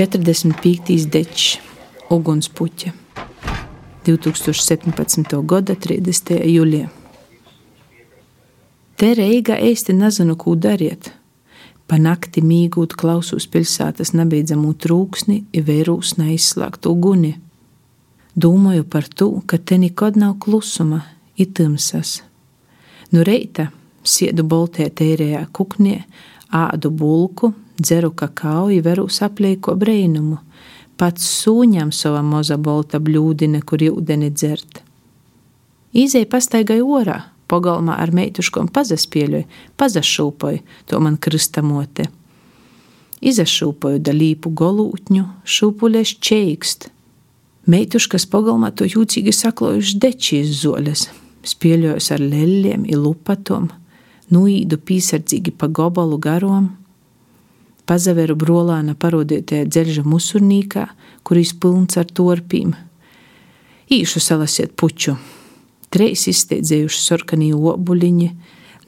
45. dečs, ugunspuķa. 2017. gada 30. jūlijā. Te Reiga īsti nezinu, ko dariet. Pa nakti mīgūt klausos pilsētas nebeidzamo trūksni, vērūs neizslēgtu uguni. Domāju par to, ka te nekad nav klusuma, itimsas. Nu reita siedu boltē tērējā kuknē, ādu bulku, dzeru kakao, veru saplēko brīnumu pats sūņam sava moza bolta bļūdine, kur ūdeni dzert. Īzēja pastaigai orā, pagalmā ar meituškom pazaspieļoju, pazašūpoju, to man kristamote. Izašūpoju da līpu golūtņu, šūpuļeš čeikst. Meituškas pagalmā to jūcīgi saklojuši dečīs zoles, spieļojus ar leļiem, ilupatom, nuīdu pīsardzīgi pa gobalu garom, pazaveru brolāna parodētajā dzelža musurnīkā, kuris pilns ar torpīm. Īšu salasiet puču, treis izsteidzējuši sarkanī obuļiņi,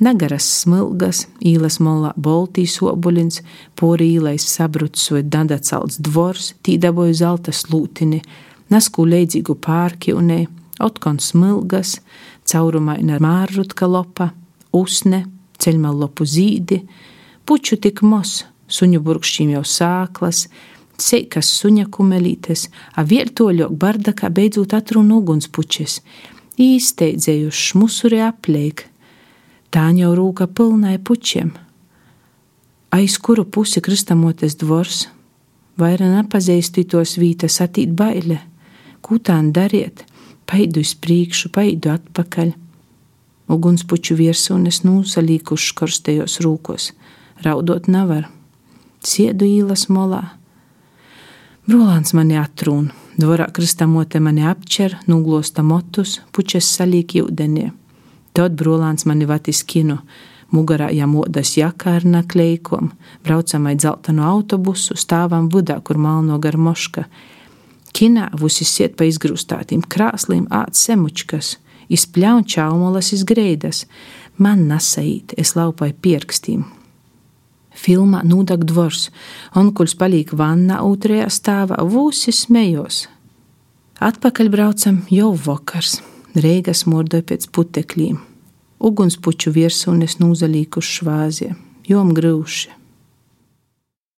nagaras smilgas, īlas molā boltīs obuļins, pori īlais sabrucis vai dandacelts dvors, tīdaboju zelta slūtini, nasku leidzīgu pārkjūnē, otkon smilgas, caurumaina mārrutka lopa, usne, ceļmalopu zīdi, puču tik mos, suņu burkšķīm jau sāklas, seikas suņa kumelītes, a viertoļok bardakā beidzot atruna ugunspučes, īsteidzējuši musuri apleik, tāņa jau rūka pilnai pučiem. Aiz kuru pusi kristamotes dvors, vaira nepazīstu tos vītas atīt baile, kūtān dariet, paidu uz priekšu, paidu atpakaļ. Ugunspuču viersunes nūsalīkuši korstējos rūkos, raudot nevar siedu īlas molā. Brolāns mani atrūna, dvorā kristamote mani apķer, noglosta motus, puķes salīk jūdenī. Tad brolāns mani vatis kinu, mugarā jamodas jaka ar nakleikom, braucamai dzeltanu autobusu, stāvam vudā, kur malno gar moška. Kinā vusi siet pa izgrūstātīm krāslīm āt semučkas, izpļaun čaumolas izgreidas, man nasaīt, es laupai pierkstīm, Filmā Nūdak dvors, onkuļs palīk vannā otrajā stāvā, vūsi smējos. Atpakaļ braucam jau vakars, reigas mordoja pēc putekļiem. Ugunspuču virsūnes nūzalīkuši švāzie, jom grūši.